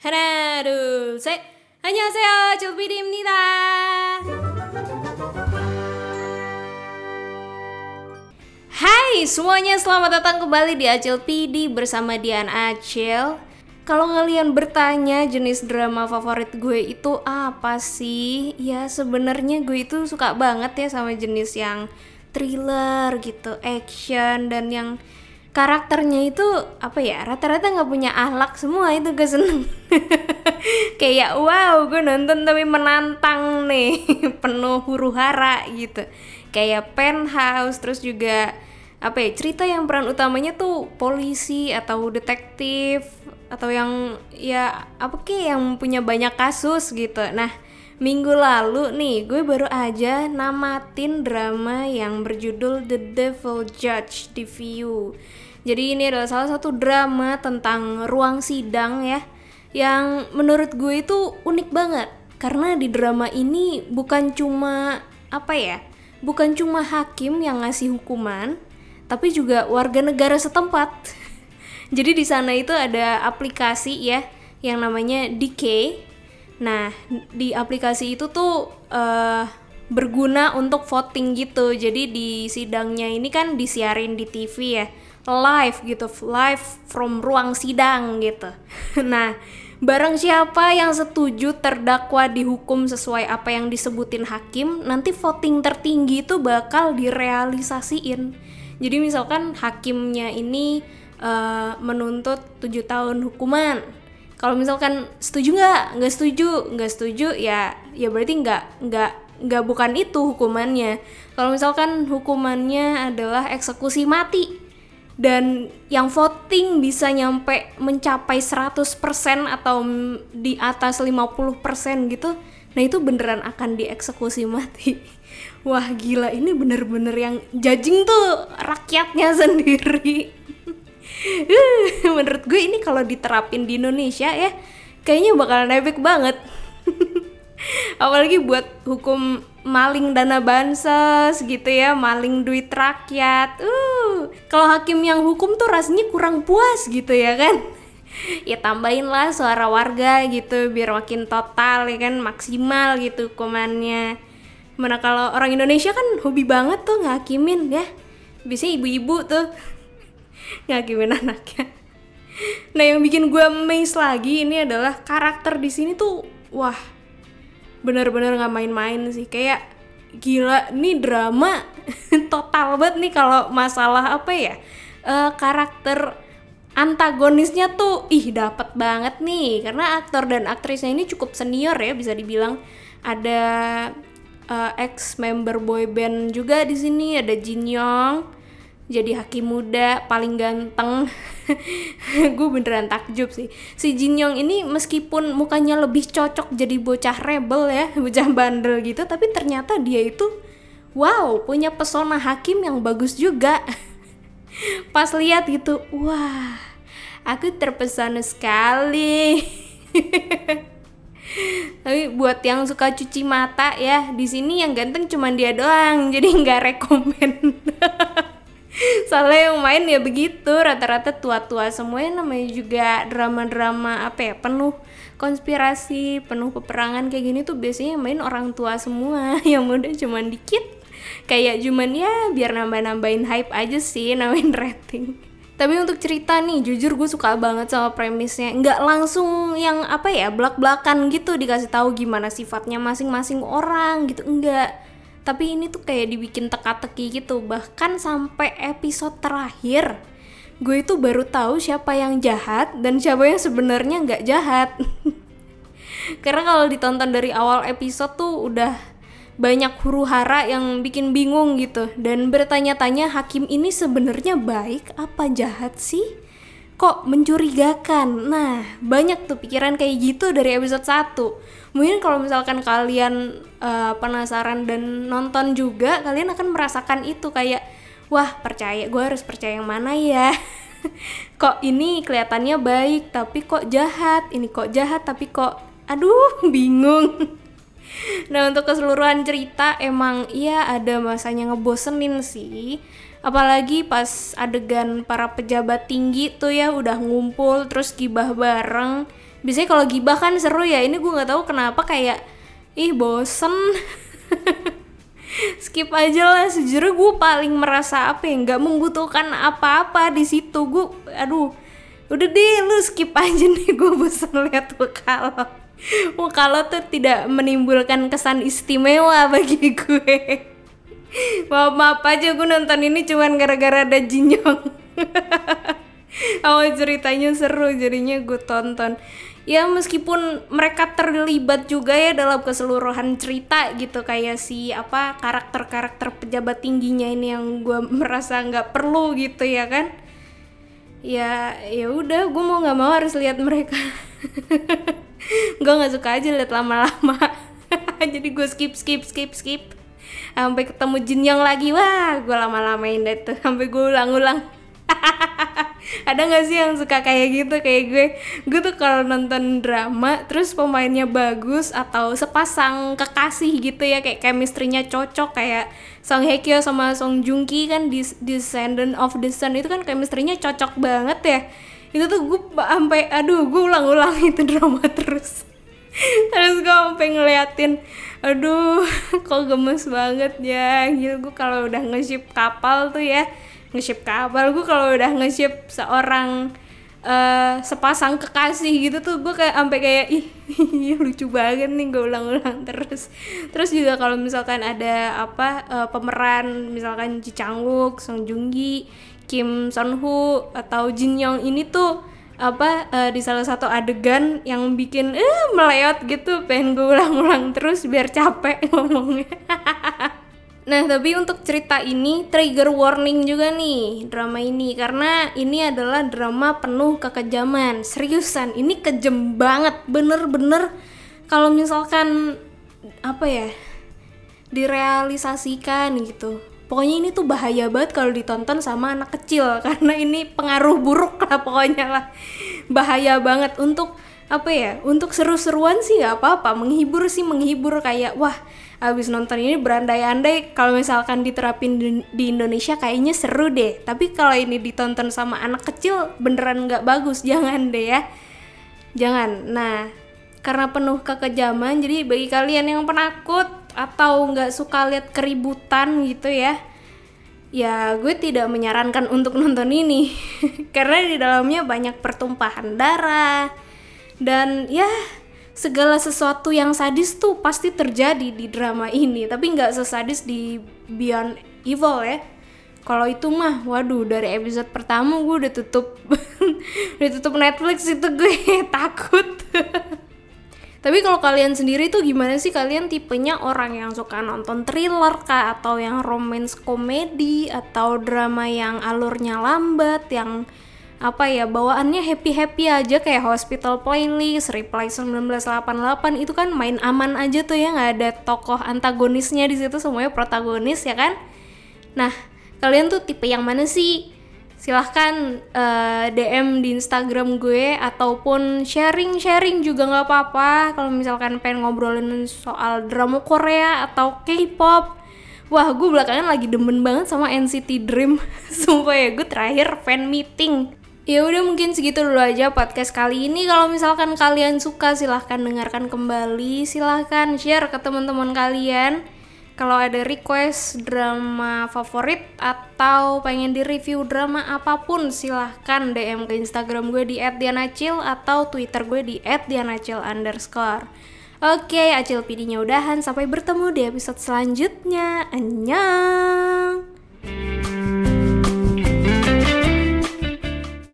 하나, 둘, 셋. 안녕하세요. 조비리입니다. Hai semuanya, selamat datang kembali di Acil PD bersama Dian Acil. Kalau kalian bertanya jenis drama favorit gue itu apa sih? Ya sebenarnya gue itu suka banget ya sama jenis yang thriller gitu, action dan yang karakternya itu apa ya rata-rata nggak punya ahlak semua itu gue seneng kayak wow gue nonton tapi menantang nih penuh huru hara gitu. Kayak penthouse terus juga apa ya cerita yang peran utamanya tuh polisi atau detektif atau yang ya apa ke yang punya banyak kasus gitu. Nah minggu lalu nih gue baru aja namatin drama yang berjudul The Devil Judge di View jadi ini adalah salah satu drama tentang ruang sidang ya yang menurut gue itu unik banget. Karena di drama ini bukan cuma apa ya bukan cuma hakim yang ngasih hukuman tapi juga warga negara setempat. Jadi di sana itu ada aplikasi ya yang namanya DK nah di aplikasi itu tuh uh, berguna untuk voting gitu. Jadi di sidangnya ini kan disiarin di TV ya live gitu, live from ruang sidang gitu. Nah, barang siapa yang setuju terdakwa dihukum sesuai apa yang disebutin hakim, nanti voting tertinggi itu bakal direalisasiin. Jadi misalkan hakimnya ini uh, menuntut 7 tahun hukuman. Kalau misalkan setuju nggak, nggak setuju, nggak setuju ya, ya berarti nggak nggak nggak bukan itu hukumannya. Kalau misalkan hukumannya adalah eksekusi mati, dan yang voting bisa nyampe mencapai 100% atau di atas 50% gitu nah itu beneran akan dieksekusi mati. Wah gila ini bener-bener yang judging tuh rakyatnya sendiri. Menurut gue ini kalau diterapin di Indonesia ya kayaknya bakalan epic banget apalagi buat hukum maling dana bansos gitu ya, maling duit rakyat. Uh, kalau hakim yang hukum tuh rasanya kurang puas gitu ya kan? ya tambahin lah suara warga gitu biar makin total ya kan maksimal gitu hukumannya. Mana kalau orang Indonesia kan hobi banget tuh ngakimin ya. Biasanya ibu-ibu tuh ngakimin anaknya. Nah yang bikin gue amazed lagi ini adalah karakter di sini tuh wah bener-bener nggak main-main sih. Kayak gila nih drama total banget nih kalau masalah apa ya uh, karakter antagonisnya tuh ih dapat banget nih. Karena aktor dan aktrisnya ini cukup senior ya bisa dibilang. Ada uh, ex member boy band juga di sini ada Jin Yong jadi hakim muda paling ganteng. Gue beneran takjub sih. Si Jin Yong ini meskipun mukanya lebih cocok jadi bocah rebel ya bocah bandel gitu tapi ternyata dia itu wow punya pesona hakim yang bagus juga. Pas lihat gitu wah aku terpesona sekali. Tapi buat yang suka cuci mata ya di sini yang ganteng cuma dia doang jadi nggak rekomend soalnya yang main ya begitu rata-rata tua-tua semuanya namanya juga drama-drama apa ya penuh konspirasi penuh peperangan kayak gini tuh biasanya yang main orang tua semua. Yang muda cuman dikit. Kayak cuman ya biar nambah-nambahin hype aja sih nambahin rating. Tapi untuk cerita nih jujur gue suka banget sama premisnya. Nggak langsung yang apa ya belak-belakan gitu dikasih tahu gimana sifatnya masing-masing orang gitu enggak tapi ini tuh kayak dibikin teka-teki gitu. Bahkan sampai episode terakhir gue itu baru tahu siapa yang jahat dan siapa yang sebenarnya nggak jahat. Karena kalau ditonton dari awal episode tuh udah banyak huru hara yang bikin bingung gitu. Dan bertanya-tanya hakim ini sebenarnya baik apa jahat sih kok mencurigakan. Nah banyak tuh pikiran kayak gitu dari episode 1 mungkin kalau misalkan kalian uh, penasaran dan nonton juga kalian akan merasakan itu kayak wah percaya gue harus percaya yang mana ya? Kok ini kelihatannya baik tapi kok jahat ini kok jahat tapi kok aduh bingung nah untuk keseluruhan cerita emang iya ada masanya ngebosenin sih. Apalagi pas adegan para pejabat tinggi tuh ya udah ngumpul terus gibah bareng. Biasanya kalau gibah kan seru ya ini gue nggak tahu kenapa kayak ih bosen. Skip aja lah sejujurnya gue paling merasa apa ya nggak membutuhkan apa-apa di situ. Gue aduh udah deh lu skip aja nih gue bosan lihat kalau kalau tuh tidak menimbulkan kesan istimewa bagi gue. Maaf maaf aja gue nonton ini cuman gara-gara ada Jinyong awal ceritanya seru jadinya gue tonton. Ya meskipun mereka terlibat juga ya dalam keseluruhan cerita gitu kayak si apa karakter-karakter pejabat tingginya ini yang gue merasa nggak perlu gitu ya kan? Ya ya udah gue mau nggak mau harus lihat mereka gue nggak suka aja lihat lama-lama. Jadi gue skip skip skip skip. Sampai ketemu Jin yang lagi. Wah gue lama-lamain deh tuh. Sampai gue ulang-ulang. Ada gak sih yang suka kayak gitu kayak gue? Gue tuh kalau nonton drama terus pemainnya bagus atau sepasang kekasih gitu ya kayak chemistry-nya cocok kayak Song Hye Kyo sama Song Joong Ki kan di Descendant of the Sun itu kan chemistry-nya cocok banget ya. Itu tuh gue sampai aduh gue ulang-ulang itu drama terus terus gue sampai ngeliatin aduh kok gemes banget ya. Gitu gue kalau udah nge-ship kapal tuh ya nge-ship kapal gue kalau udah nge-ship seorang uh, sepasang kekasih gitu tuh gue kayak sampai kayak ih lucu banget nih gue ulang-ulang terus. Terus juga kalau misalkan ada apa uh, pemeran misalkan Ji Chang Wook, Song Joong Ki, Kim Son Ho atau Jin Yong ini tuh apa uh, di salah satu adegan yang bikin eh meleot gitu pengen gue ulang-ulang terus biar capek ngomongnya Nah, tapi untuk cerita ini trigger warning juga nih drama ini karena ini adalah drama penuh kekejaman. Seriusan, ini kejem banget, bener-bener kalau misalkan apa ya direalisasikan gitu. Pokoknya ini tuh bahaya banget kalau ditonton sama anak kecil karena ini pengaruh buruk lah pokoknya lah. Bahaya banget. Untuk apa ya? Untuk seru-seruan sih nggak apa-apa, menghibur sih menghibur. Kayak wah abis nonton ini berandai-andai. Kalau misalkan diterapin di, di Indonesia kayaknya seru deh. Tapi kalau ini ditonton sama anak kecil beneran nggak bagus. Jangan deh ya. Jangan. Nah karena penuh kekejaman jadi bagi kalian yang penakut atau nggak suka lihat keributan gitu ya ya gue tidak menyarankan untuk nonton ini. Karena di dalamnya banyak pertumpahan darah dan ya segala sesuatu yang sadis tuh pasti terjadi di drama ini. Tapi nggak sesadis di Beyond Evil ya. Kalau itu mah waduh dari episode pertama gue udah tutup. Udah tutup Netflix itu gue takut tapi kalau kalian sendiri tuh gimana sih? Kalian tipenya orang yang suka nonton thriller kah? Atau yang romance komedi? Atau drama yang alurnya lambat? Yang apa ya bawaannya happy happy aja? Kayak hospital playlist reply 1988 itu kan main aman aja tuh ya. Nggak ada tokoh antagonisnya di situ. Semuanya protagonis ya kan? Nah kalian tuh tipe yang mana sih silahkan uh, eh, DM di Instagram gue ataupun sharing sharing juga nggak apa-apa kalau misalkan pengen ngobrolin soal drama Korea atau K-pop Wah, gue belakangan lagi demen banget sama NCT Dream. Sumpah ya, gue terakhir fan meeting Ya udah mungkin segitu dulu aja podcast kali ini. Kalau misalkan kalian suka silahkan dengarkan kembali, silahkan share ke teman-teman kalian. Kalau ada request drama favorit atau pengen di review drama apa pun silahkan DM ke Instagram gue di @dianacil atau Twitter gue di @dianacil underscore. Oke, Acil PD-nya udahan. Sampai bertemu di episode selanjutnya. Annyeong!